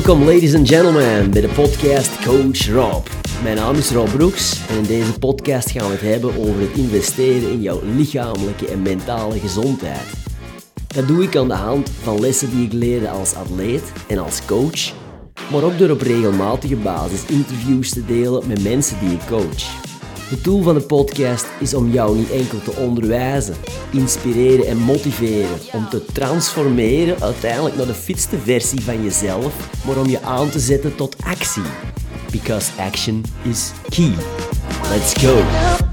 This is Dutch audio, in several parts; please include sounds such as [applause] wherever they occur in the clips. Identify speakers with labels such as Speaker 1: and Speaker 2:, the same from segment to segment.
Speaker 1: Welkom ladies and gentlemen bij de podcast Coach Rob. Mijn naam is Rob Broeks en in deze podcast gaan we het hebben over het investeren in jouw lichamelijke en mentale gezondheid. Dat doe ik aan de hand van lessen die ik leerde als atleet en als coach, maar ook door op regelmatige basis interviews te delen met mensen die ik coach. Het doel van de podcast is om jou niet enkel te onderwijzen, inspireren en motiveren, om te transformeren uiteindelijk naar de fitste versie van jezelf, maar om je aan te zetten tot actie. Because action is key. Let's go!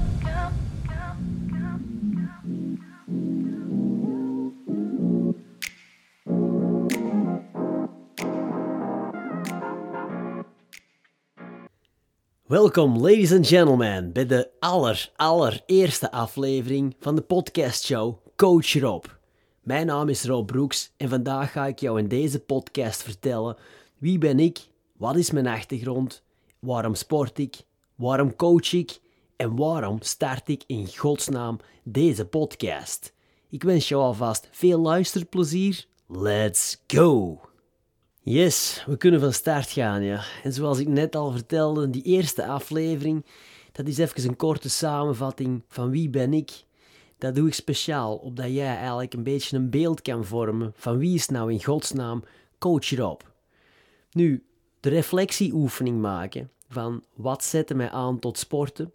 Speaker 1: Welkom, ladies and gentlemen, bij de aller, allereerste aflevering van de podcastshow Coach Rob. Mijn naam is Rob Broeks en vandaag ga ik jou in deze podcast vertellen wie ben ik, wat is mijn achtergrond, waarom sport ik, waarom coach ik en waarom start ik in godsnaam deze podcast. Ik wens jou alvast veel luisterplezier. Let's go! Yes, we kunnen van start gaan, ja. En zoals ik net al vertelde, die eerste aflevering, dat is even een korte samenvatting van wie ben ik. Dat doe ik speciaal, opdat jij eigenlijk een beetje een beeld kan vormen van wie is nou in godsnaam coach Rob. Nu, de reflectieoefening maken van wat zette mij aan tot sporten,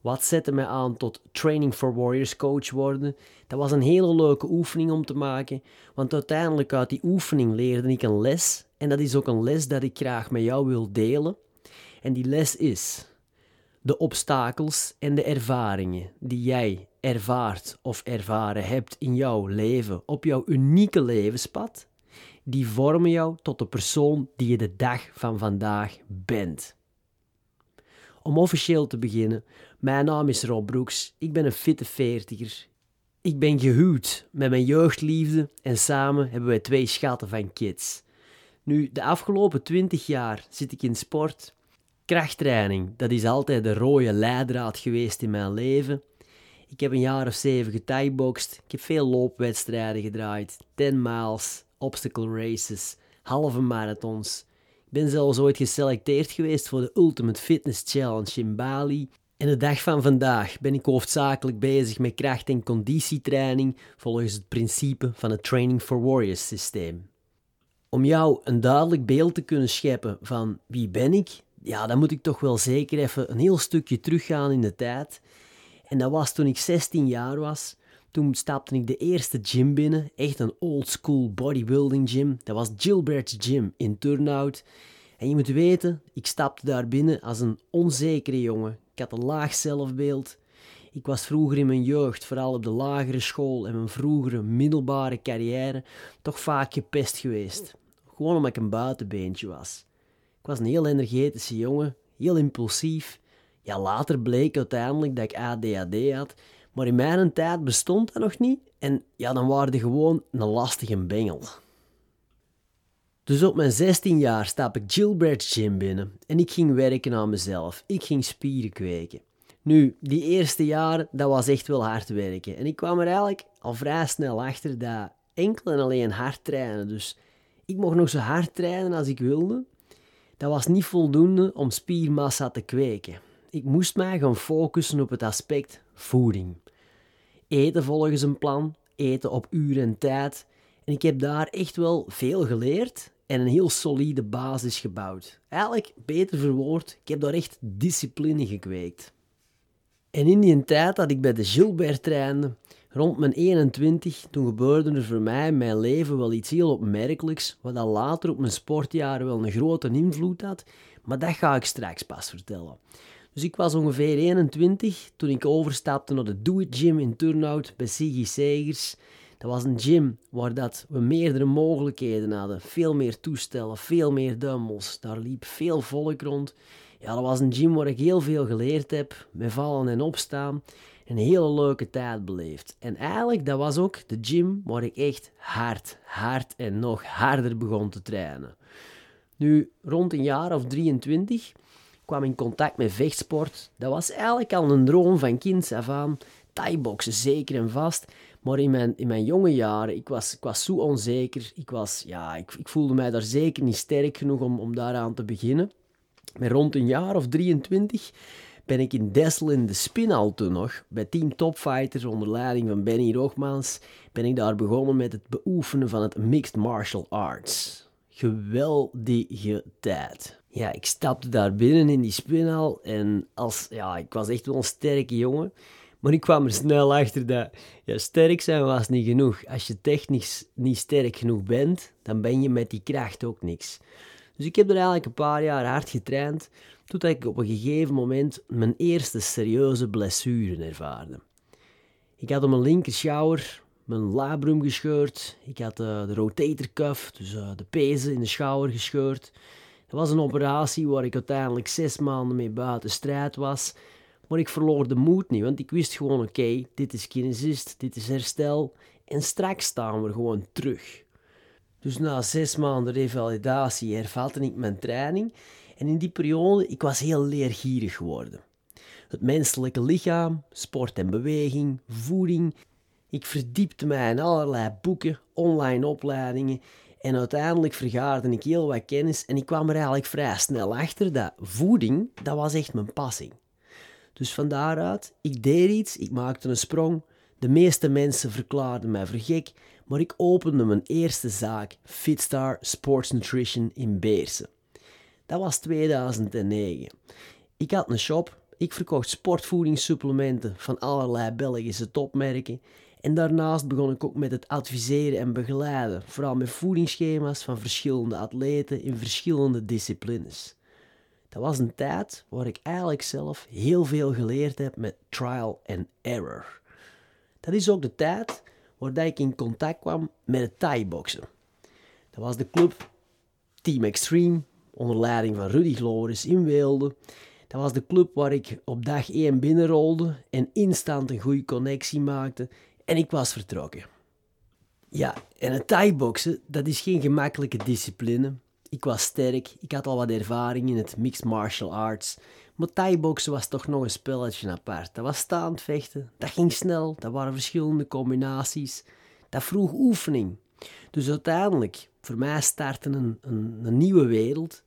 Speaker 1: wat zette mij aan tot Training for Warriors coach worden? Dat was een hele leuke oefening om te maken, want uiteindelijk uit die oefening leerde ik een les en dat is ook een les dat ik graag met jou wil delen. En die les is de obstakels en de ervaringen die jij ervaart of ervaren hebt in jouw leven, op jouw unieke levenspad, die vormen jou tot de persoon die je de dag van vandaag bent. Om officieel te beginnen, mijn naam is Rob Broeks, ik ben een fitte veertiger. Ik ben gehuwd met mijn jeugdliefde en samen hebben wij twee schatten van kids. Nu, de afgelopen 20 jaar zit ik in sport. Krachttraining, dat is altijd de rode leidraad geweest in mijn leven. Ik heb een jaar of zeven getieboxed. Ik heb veel loopwedstrijden gedraaid. 10 miles, obstacle races, halve marathons. Ik ben zelfs ooit geselecteerd geweest voor de Ultimate Fitness Challenge in Bali. En de dag van vandaag ben ik hoofdzakelijk bezig met kracht- en conditietraining volgens het principe van het Training for Warriors systeem om jou een duidelijk beeld te kunnen scheppen van wie ben ik, ja, dan moet ik toch wel zeker even een heel stukje teruggaan in de tijd. En dat was toen ik 16 jaar was. Toen stapte ik de eerste gym binnen, echt een old school bodybuilding gym. Dat was Gilbert's Gym in Turnhout. En je moet weten, ik stapte daar binnen als een onzekere jongen. Ik had een laag zelfbeeld. Ik was vroeger in mijn jeugd, vooral op de lagere school en mijn vroegere middelbare carrière, toch vaak gepest geweest. Gewoon omdat ik een buitenbeentje was. Ik was een heel energetische jongen, heel impulsief. Ja, later bleek uiteindelijk dat ik ADHD had, maar in mijn tijd bestond dat nog niet. En ja, dan waren je gewoon een lastige bengel. Dus op mijn 16 jaar stap ik Gilbert's Gym binnen en ik ging werken aan mezelf. Ik ging spieren kweken. Nu, die eerste jaren, dat was echt wel hard werken. En ik kwam er eigenlijk al vrij snel achter dat enkel en alleen hard trainen, dus ik mocht nog zo hard trainen als ik wilde. Dat was niet voldoende om spiermassa te kweken. Ik moest mij gaan focussen op het aspect voeding. Eten volgens een plan, eten op uur en tijd. En ik heb daar echt wel veel geleerd en een heel solide basis gebouwd. Eigenlijk, beter verwoord, ik heb daar echt discipline gekweekt. En in die tijd dat ik bij de Gilbert trainde, Rond mijn 21, toen gebeurde er voor mij in mijn leven wel iets heel opmerkelijks, wat dan later op mijn sportjaren wel een grote invloed had, maar dat ga ik straks pas vertellen. Dus ik was ongeveer 21 toen ik overstapte naar de Do It Gym in Turnhout bij Siggy Segers. Dat was een gym waar dat we meerdere mogelijkheden hadden. Veel meer toestellen, veel meer dumbbells. Daar liep veel volk rond. Ja, dat was een gym waar ik heel veel geleerd heb, met vallen en opstaan een hele leuke tijd beleefd. En eigenlijk, dat was ook de gym waar ik echt hard, hard en nog harder begon te trainen. Nu, rond een jaar of 23 kwam ik in contact met vechtsport. Dat was eigenlijk al een droom van kinds af aan. Thai-boksen zeker en vast. Maar in mijn, in mijn jonge jaren, ik was, ik was zo onzeker. Ik, was, ja, ik, ik voelde mij daar zeker niet sterk genoeg om, om daaraan te beginnen. Met rond een jaar of 23 ben ik in Dessel in de spin toen nog, bij Team Topfighters onder leiding van Benny Roogmans, ben ik daar begonnen met het beoefenen van het Mixed Martial Arts. Geweldige tijd. Ja, ik stapte daar binnen in die spinhal en als, ja, ik was echt wel een sterke jongen. Maar ik kwam er snel achter dat ja, sterk zijn was niet genoeg. Als je technisch niet sterk genoeg bent, dan ben je met die kracht ook niks. Dus ik heb er eigenlijk een paar jaar hard getraind, totdat ik op een gegeven moment mijn eerste serieuze blessure ervaarde. Ik had op mijn linkerschouder mijn labrum gescheurd. Ik had uh, de rotator cuff, dus uh, de pezen in de schouder gescheurd. Dat was een operatie waar ik uiteindelijk zes maanden mee buiten strijd was. Maar ik verloor de moed niet, want ik wist gewoon: oké, dit is kinesist, dit is herstel. En straks staan we gewoon terug. Dus na zes maanden revalidatie hervatte ik mijn training. En in die periode, ik was heel leergierig geworden. Het menselijke lichaam, sport en beweging, voeding. Ik verdiepte mij in allerlei boeken, online opleidingen. En uiteindelijk vergaarde ik heel wat kennis en ik kwam er eigenlijk vrij snel achter dat voeding, dat was echt mijn passie. Dus van daaruit, ik deed iets, ik maakte een sprong. De meeste mensen verklaarden mij voor maar ik opende mijn eerste zaak, Fitstar Sports Nutrition in Beersen. Dat was 2009. Ik had een shop, ik verkocht sportvoedingssupplementen van allerlei Belgische topmerken en daarnaast begon ik ook met het adviseren en begeleiden, vooral met voedingsschema's van verschillende atleten in verschillende disciplines. Dat was een tijd waar ik eigenlijk zelf heel veel geleerd heb met trial and error. Dat is ook de tijd waar ik in contact kwam met het Thai-boksen. Dat was de club Team Extreme, onder leiding van Rudy Glores in Weelde. Dat was de club waar ik op dag 1 binnenrolde en instant een goede connectie maakte en ik was vertrokken. Ja, en het Thai-boksen, dat is geen gemakkelijke discipline. Ik was sterk, ik had al wat ervaring in het mixed martial arts. Maar thai-boksen was toch nog een spelletje apart. Dat was staand vechten, dat ging snel, dat waren verschillende combinaties. Dat vroeg oefening. Dus uiteindelijk, voor mij startte een, een, een nieuwe wereld.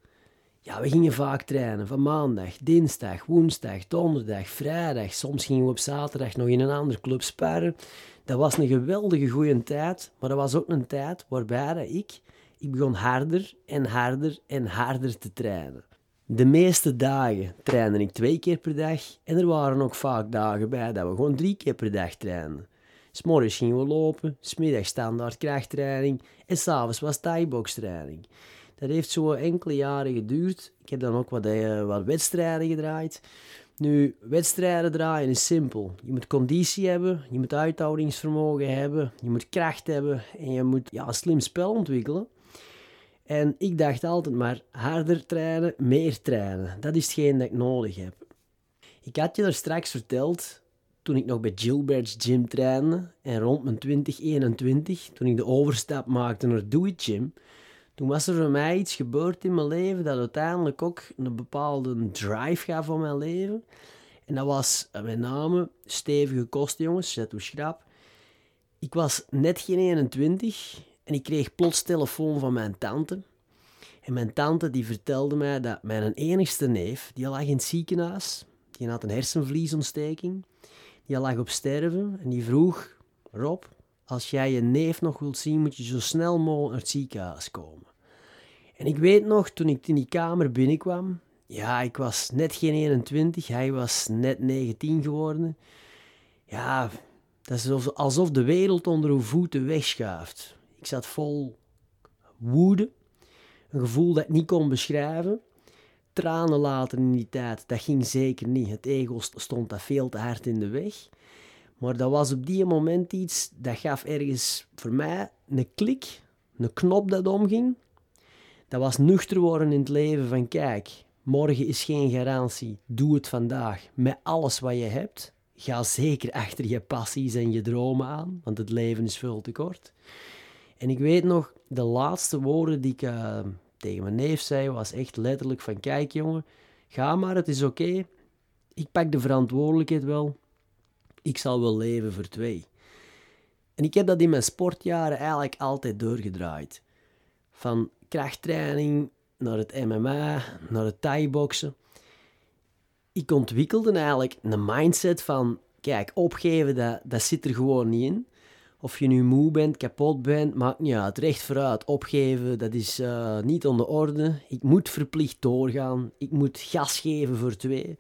Speaker 1: Ja, we gingen vaak trainen. Van maandag, dinsdag, woensdag, donderdag, vrijdag. Soms gingen we op zaterdag nog in een andere club sparren. Dat was een geweldige goede tijd. Maar dat was ook een tijd waarbij ik ik begon harder en harder en harder te trainen. De meeste dagen trainde ik twee keer per dag en er waren ook vaak dagen bij dat we gewoon drie keer per dag trainden. S'morgens gingen we lopen, smiddags standaard krachttraining en s'avonds was thai-box-training. Dat heeft zo enkele jaren geduurd. Ik heb dan ook wat, uh, wat wedstrijden gedraaid. Nu, wedstrijden draaien is simpel. Je moet conditie hebben, je moet uithoudingsvermogen hebben, je moet kracht hebben en je moet ja, een slim spel ontwikkelen. En ik dacht altijd maar harder trainen, meer trainen. Dat is hetgeen dat ik nodig heb. Ik had je er straks verteld, toen ik nog bij Gilbert's Gym trainde en rond mijn 2021, toen ik de overstap maakte naar Do Gym, toen was er voor mij iets gebeurd in mijn leven dat uiteindelijk ook een bepaalde drive gaf voor mijn leven. En dat was met name stevige kosten, jongens, zet uw schrap. Ik was net geen 21 en ik kreeg plots telefoon van mijn tante. En mijn tante die vertelde mij dat mijn enigste neef, die lag in het ziekenhuis, die had een hersenvliesontsteking, die lag op sterven en die vroeg, Rob, als jij je neef nog wilt zien, moet je zo snel mogelijk naar het ziekenhuis komen. En ik weet nog, toen ik in die kamer binnenkwam, ja, ik was net geen 21, hij was net 19 geworden. Ja, dat is alsof, de wereld onder uw voeten wegschuift. Ik zat vol woede, een gevoel dat ik niet kon beschrijven. Tranen laten in die tijd, dat ging zeker niet. Het ego stond daar veel te hard in de weg. Maar dat was op die moment iets, dat gaf ergens voor mij een klik, een knop dat omging. Dat was nuchter worden in het leven van kijk, morgen is geen garantie. Doe het vandaag met alles wat je hebt. Ga zeker achter je passies en je dromen aan, want het leven is veel te kort. En ik weet nog, de laatste woorden die ik uh, tegen mijn neef zei, was echt letterlijk van, kijk jongen, ga maar, het is oké. Ik pak de verantwoordelijkheid wel. Ik zal wel leven voor twee. En ik heb dat in mijn sportjaren eigenlijk altijd doorgedraaid. Van krachttraining naar het MMA, naar het thai-boksen. Ik ontwikkelde eigenlijk een mindset van, kijk, opgeven, dat, dat zit er gewoon niet in. Of je nu moe bent, kapot bent, maakt niet uit. Recht vooruit, opgeven, dat is uh, niet aan de orde. Ik moet verplicht doorgaan. Ik moet gas geven voor twee.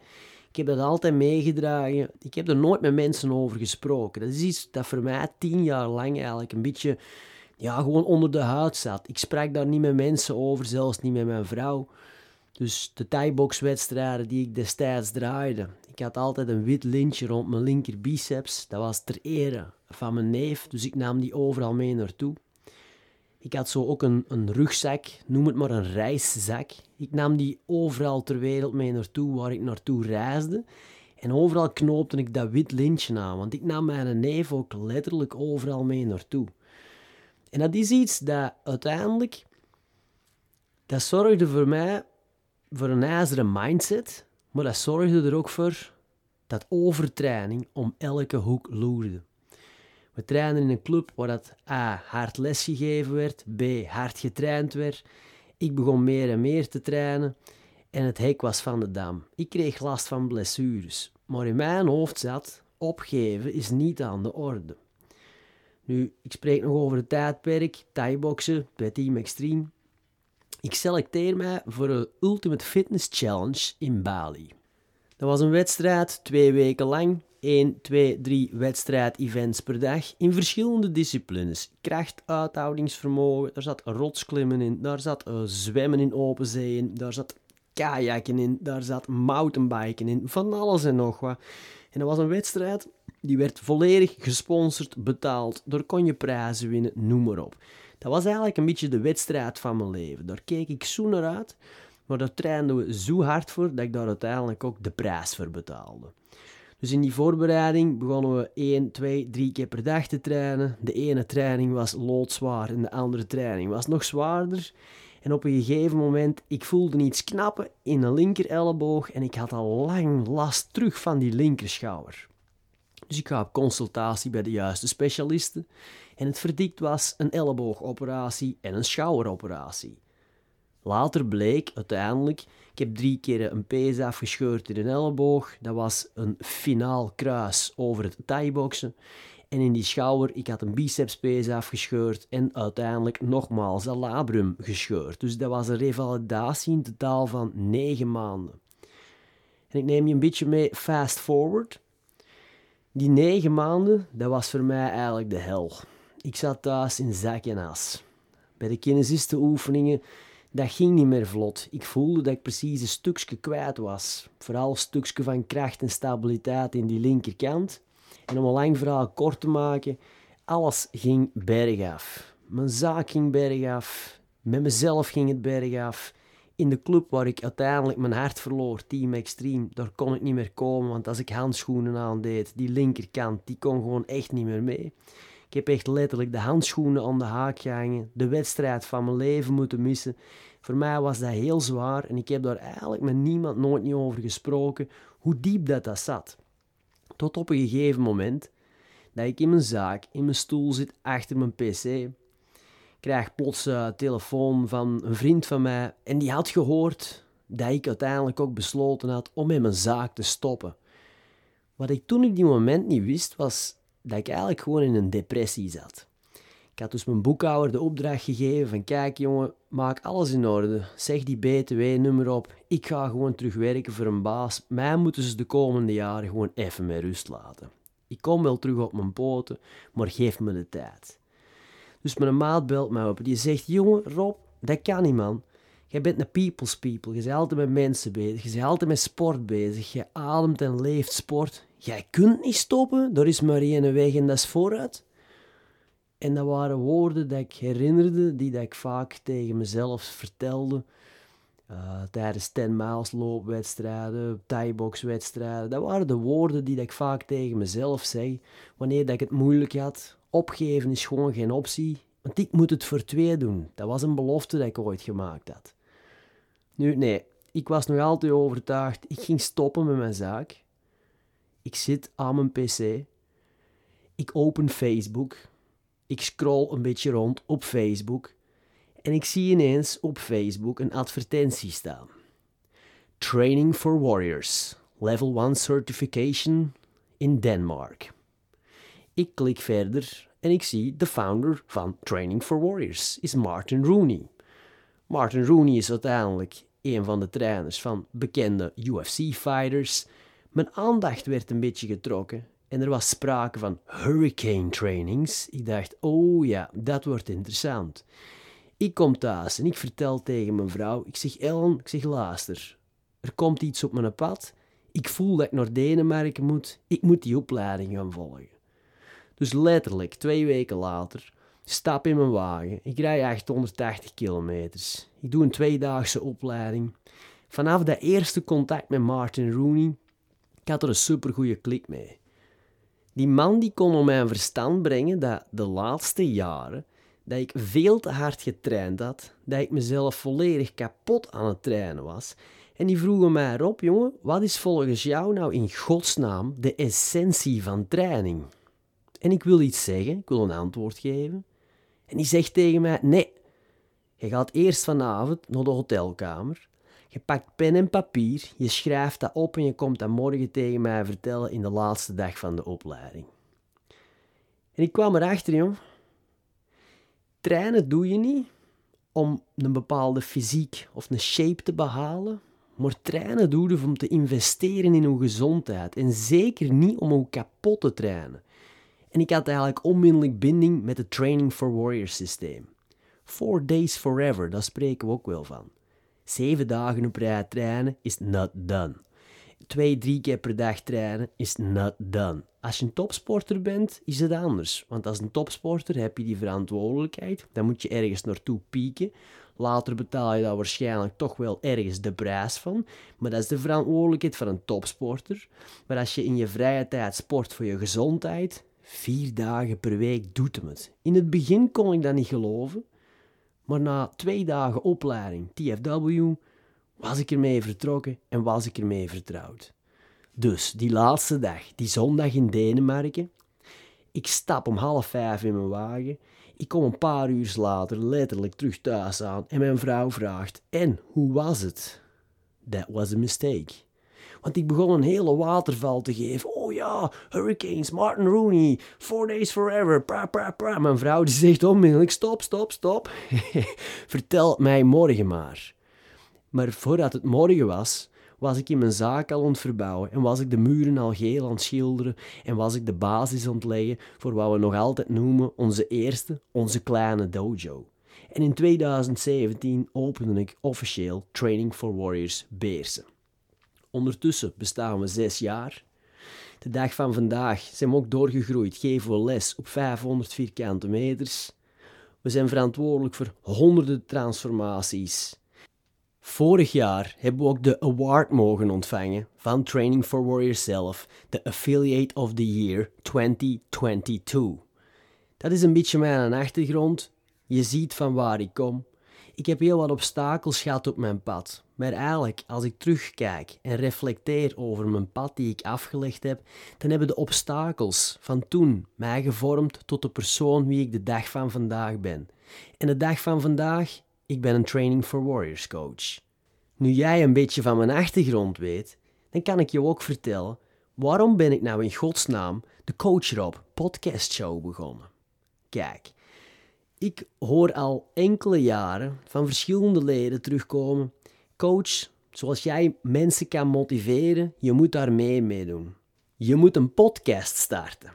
Speaker 1: Ik heb dat altijd meegedragen. Ik heb er nooit met mensen over gesproken. Dat is iets dat voor mij tien jaar lang eigenlijk een beetje ja, gewoon onder de huid zat. Ik sprak daar niet met mensen over, zelfs niet met mijn vrouw. Dus de thai-boxwedstrijden die ik destijds draaide. Ik had altijd een wit lintje rond mijn linker biceps. Dat was ter ere van mijn neef, dus ik nam die overal mee naartoe. Ik had zo ook een, een rugzak, noem het maar een reiszak. Ik nam die overal ter wereld mee naartoe waar ik naartoe reisde. En overal knoopte ik dat wit lintje aan, want ik nam mijn neef ook letterlijk overal mee naartoe. En dat is iets dat uiteindelijk, dat zorgde voor mij voor een ijzeren mindset, maar dat zorgde er ook voor dat overtraining om elke hoek loerde. We trainen in een club waar dat A. hard les gegeven werd, B. hard getraind werd. Ik begon meer en meer te trainen en het hek was van de dam. Ik kreeg last van blessures, maar in mijn hoofd zat, opgeven is niet aan de orde. Nu, ik spreek nog over het tijdperk, thai-boksen bij Team Extreme. Ik selecteer mij voor de Ultimate Fitness Challenge in Bali. Dat was een wedstrijd, twee weken lang. 1, 2, 3 wedstrijd-events per dag in verschillende disciplines. Kracht, uithoudingsvermogen, daar zat rotsklimmen in, daar zat uh, zwemmen in open zee in, daar zat kajakken in, daar zat mountainbiken in, van alles en nog wat. En dat was een wedstrijd die werd volledig gesponsord, betaald. Daar kon je prijzen winnen, noem maar op. Dat was eigenlijk een beetje de wedstrijd van mijn leven. Daar keek ik zo naar uit, maar daar trainden we zo hard voor dat ik daar uiteindelijk ook de prijs voor betaalde. Dus in die voorbereiding begonnen we 1, 2, 3 keer per dag te trainen. De ene training was loodzwaar en de andere training was nog zwaarder. En op een gegeven moment, ik voelde iets knappen in de linker elleboog en ik had al lang last terug van die linkerschouder. Dus ik ga op consultatie bij de juiste specialisten en het verdikt was een elleboogoperatie en een schouderoperatie. Later bleek uiteindelijk, ik heb drie keer een pees afgescheurd in een elleboog. Dat was een finaal kruis over het thai-boksen. En in die schouder, ik had een bicepspees afgescheurd en uiteindelijk nogmaals een labrum gescheurd. Dus dat was een revalidatie in totaal van negen maanden. En ik neem je een beetje mee fast forward. Die negen maanden, dat was voor mij eigenlijk de hel. Ik zat thuis in zak en as. Bij de kinesistenoefeningen, dat ging niet meer vlot. Ik voelde dat ik precies een stukje kwijt was. Vooral een stukje van kracht en stabiliteit in die linkerkant. En om een lang verhaal kort te maken, alles ging bergaf. Mijn zaak ging bergaf. Met mezelf ging het bergaf. In de club waar ik uiteindelijk mijn hart verloor, Team Extreme, daar kon ik niet meer komen. Want als ik handschoenen aandeed, die linkerkant, die kon gewoon echt niet meer mee. Ik heb echt letterlijk de handschoenen aan de haak gehangen, de wedstrijd van mijn leven moeten missen. Voor mij was dat heel zwaar en ik heb daar eigenlijk met niemand nooit niet over gesproken hoe diep dat, dat zat. Tot op een gegeven moment dat ik in mijn zaak, in mijn stoel zit achter mijn pc, krijg plots een telefoon van een vriend van mij en die had gehoord dat ik uiteindelijk ook besloten had om met mijn zaak te stoppen. Wat ik toen op die moment niet wist, was dat ik eigenlijk gewoon in een depressie zat. Ik had dus mijn boekhouder de opdracht gegeven van kijk jongen, maak alles in orde. Zeg die BTW-nummer op. Ik ga gewoon terug werken voor een baas. Mij moeten ze de komende jaren gewoon even met rust laten. Ik kom wel terug op mijn poten, maar geef me de tijd. Dus mijn maat belt mij op. Die zegt, jongen Rob, dat kan niet man. Jij bent een people's people. Je bent altijd met mensen bezig. Je bent altijd met sport bezig. Je ademt en leeft sport. Jij kunt niet stoppen. Er is maar één weg en dat is vooruit. En dat waren woorden die ik herinnerde, die dat ik vaak tegen mezelf vertelde. Uh, tijdens 10 miles loopwedstrijden, thai-boxwedstrijden. Dat waren de woorden die dat ik vaak tegen mezelf zei. Wanneer dat ik het moeilijk had. Opgeven is gewoon geen optie. Want ik moet het voor twee doen. Dat was een belofte dat ik ooit gemaakt had. Nu, nee, ik was nog altijd overtuigd. Ik ging stoppen met mijn zaak. Ik zit aan mijn pc. Ik open Facebook. Ik scroll een beetje rond op Facebook en ik zie ineens op Facebook een advertentie staan. Training for Warriors, Level 1 Certification in Denmark. Ik klik verder en ik zie de founder van Training for Warriors is Martin Rooney. Martin Rooney is uiteindelijk een van de trainers van bekende UFC-fighters. Mijn aandacht werd een beetje getrokken en er was sprake van hurricane trainings. Ik dacht, oh ja, dat wordt interessant. Ik kom thuis en ik vertel tegen mijn vrouw, ik zeg Ellen, ik zeg luister, er komt iets op mijn pad. Ik voel dat ik naar Denemarken moet. Ik moet die opleiding gaan volgen. Dus letterlijk, twee weken later, stap in mijn wagen. Ik rij 880 kilometers. Ik doe een tweedaagse opleiding. Vanaf dat eerste contact met Martin Rooney, ik had er een supergoeie klik mee. Die man die kon op mijn verstand brengen dat de laatste jaren dat ik veel te hard getraind had, dat ik mezelf volledig kapot aan het trainen was. En die vroegen mij erop, jongen, wat is volgens jou nou in godsnaam de essentie van training? En ik wil iets zeggen, ik wil een antwoord geven. En die zegt tegen mij, nee, je gaat eerst vanavond naar de hotelkamer. Je pakt pen en papier, je schrijft dat op en je komt dat morgen tegen mij vertellen in de laatste dag van de opleiding. En ik kwam erachter, jong. Trainen doe je niet om een bepaalde fysiek of een shape te behalen, maar trainen doe je om te investeren in je gezondheid. En zeker niet om je kapot te trainen. En ik had eigenlijk onmiddellijk binding met het Training for Warriors systeem. Four days forever, daar spreken we ook wel van. Zeven dagen op rij trainen is not done. Twee, drie keer per dag trainen is not done. Als je een topsporter bent, is het anders. Want als een topsporter heb je die verantwoordelijkheid. Dan moet je ergens naartoe pieken. Later betaal je daar waarschijnlijk toch wel ergens de prijs van. Maar dat is de verantwoordelijkheid van een topsporter. Maar als je in je vrije tijd sport voor je gezondheid, vier dagen per week doet hem het. In het begin kon ik dat niet geloven. Maar na twee dagen opleiding TFW was ik ermee vertrokken en was ik ermee vertrouwd. Dus die laatste dag, die zondag in Denemarken, ik stap om half vijf in mijn wagen. Ik kom een paar uur later letterlijk terug thuis aan en mijn vrouw vraagt: En hoe was het? That was a mistake. Want ik begon een hele waterval te geven. Oh ja, Hurricanes, Martin Rooney, Four Days Forever, pra pra pra. Mijn vrouw die zegt onmiddellijk, stop, stop, stop. [laughs] Vertel mij morgen maar. Maar voordat het morgen was, was ik in mijn zaak al het verbouwen en was ik de muren al geel aan het schilderen en was ik de basis aan het leggen voor wat we nog altijd noemen onze eerste, onze kleine dojo. En in 2017 opende ik officieel Training for Warriors Beersen. Ondertussen bestaan we zes jaar. De dag van vandaag zijn we ook doorgegroeid, geven we les op 500 vierkante meters. We zijn verantwoordelijk voor honderden transformaties. Vorig jaar hebben we ook de award mogen ontvangen van Training for Warriors zelf, de Affiliate of the Year 2022. Dat is een beetje mijn achtergrond. Je ziet van waar ik kom. Ik heb heel wat obstakels gehad op mijn pad. Maar eigenlijk, als ik terugkijk en reflecteer over mijn pad die ik afgelegd heb, dan hebben de obstakels van toen mij gevormd tot de persoon wie ik de dag van vandaag ben. En de dag van vandaag, ik ben een Training for Warriors coach. Nu jij een beetje van mijn achtergrond weet, dan kan ik je ook vertellen waarom ben ik nou in godsnaam de Coach Rob podcast show begonnen. Kijk, ik hoor al enkele jaren van verschillende leden terugkomen. Coach, zoals jij mensen kan motiveren, je moet daar mee meedoen. Je moet een podcast starten.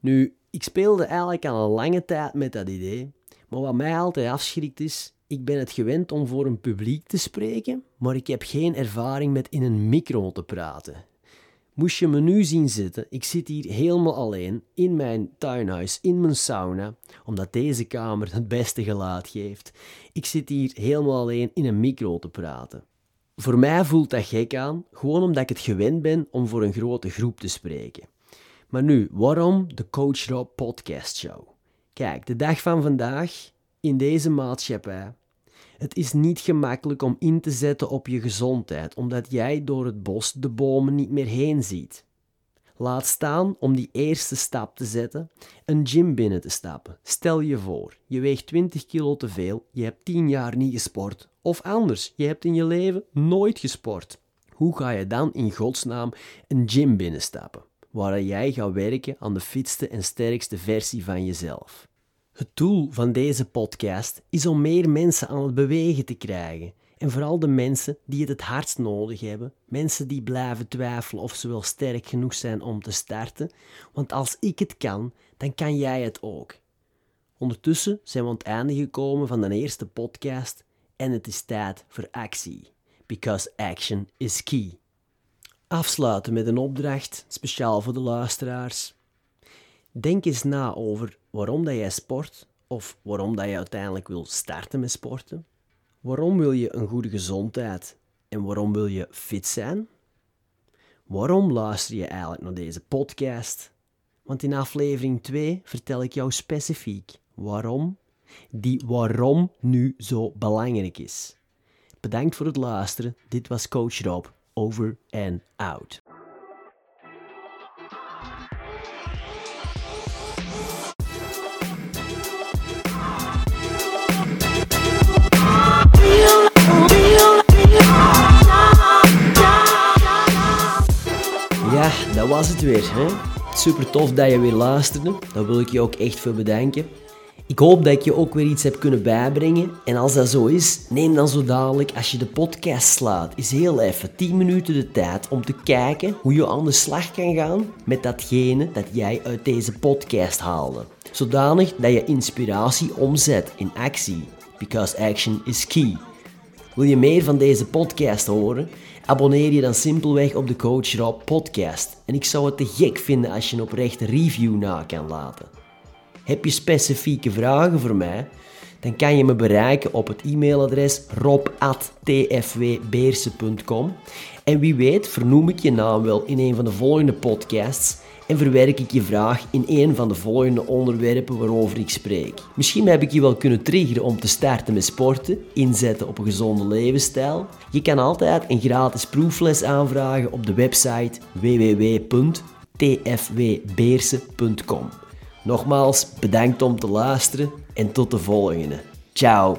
Speaker 1: Nu, ik speelde eigenlijk al een lange tijd met dat idee, maar wat mij altijd afschrikt is, ik ben het gewend om voor een publiek te spreken, maar ik heb geen ervaring met in een micro te praten. Moest je me nu zien zitten, ik zit hier helemaal alleen in mijn tuinhuis, in mijn sauna, omdat deze kamer het beste geluid geeft. Ik zit hier helemaal alleen in een micro te praten. Voor mij voelt dat gek aan, gewoon omdat ik het gewend ben om voor een grote groep te spreken. Maar nu, waarom de Coach Rob Podcast Show? Kijk, de dag van vandaag, in deze maatschappij, het is niet gemakkelijk om in te zetten op je gezondheid, omdat jij door het bos de bomen niet meer heen ziet. Laat staan om die eerste stap te zetten, een gym binnen te stappen. Stel je voor, je weegt 20 kilo te veel, je hebt 10 jaar niet gesport. Of anders, je hebt in je leven nooit gesport. Hoe ga je dan in godsnaam een gym binnenstappen, waar jij gaat werken aan de fitste en sterkste versie van jezelf? Het doel van deze podcast is om meer mensen aan het bewegen te krijgen. En vooral de mensen die het het hardst nodig hebben. Mensen die blijven twijfelen of ze wel sterk genoeg zijn om te starten. Want als ik het kan, dan kan jij het ook. Ondertussen zijn we aan het einde gekomen van de eerste podcast en het is tijd voor actie. Because action is key. Afsluiten met een opdracht, speciaal voor de luisteraars. Denk eens na over waarom dat jij sport of waarom dat je uiteindelijk wil starten met sporten. Waarom wil je een goede gezondheid en waarom wil je fit zijn? Waarom luister je eigenlijk naar deze podcast? Want in aflevering 2 vertel ik jou specifiek waarom die waarom nu zo belangrijk is. Bedankt voor het luisteren. Dit was Coach Rob. Over and out. Was het weer. Hè? Super tof dat je weer luisterde. Daar wil ik je ook echt voor bedanken. Ik hoop dat ik je ook weer iets heb kunnen bijbrengen. En als dat zo is, neem dan zo dadelijk, als je de podcast slaat, is heel even 10 minuten de tijd om te kijken hoe je aan de slag kan gaan met datgene dat jij uit deze podcast haalde. Zodanig dat je inspiratie omzet in actie. Because action is key. Wil je meer van deze podcast horen? Abonneer je dan simpelweg op de Coach Rob podcast. En ik zou het te gek vinden als je een oprechte review na kan laten. Heb je specifieke vragen voor mij? Dan kan je me bereiken op het e-mailadres rob.tfwbeersen.com En wie weet vernoem ik je naam wel in een van de volgende podcasts en verwerk ik je vraag in een van de volgende onderwerpen waarover ik spreek. Misschien heb ik je wel kunnen triggeren om te starten met sporten, inzetten op een gezonde levensstijl. Je kan altijd een gratis proefles aanvragen op de website www.tfwbeersen.com. Nogmaals, bedankt om te luisteren en tot de volgende. Ciao.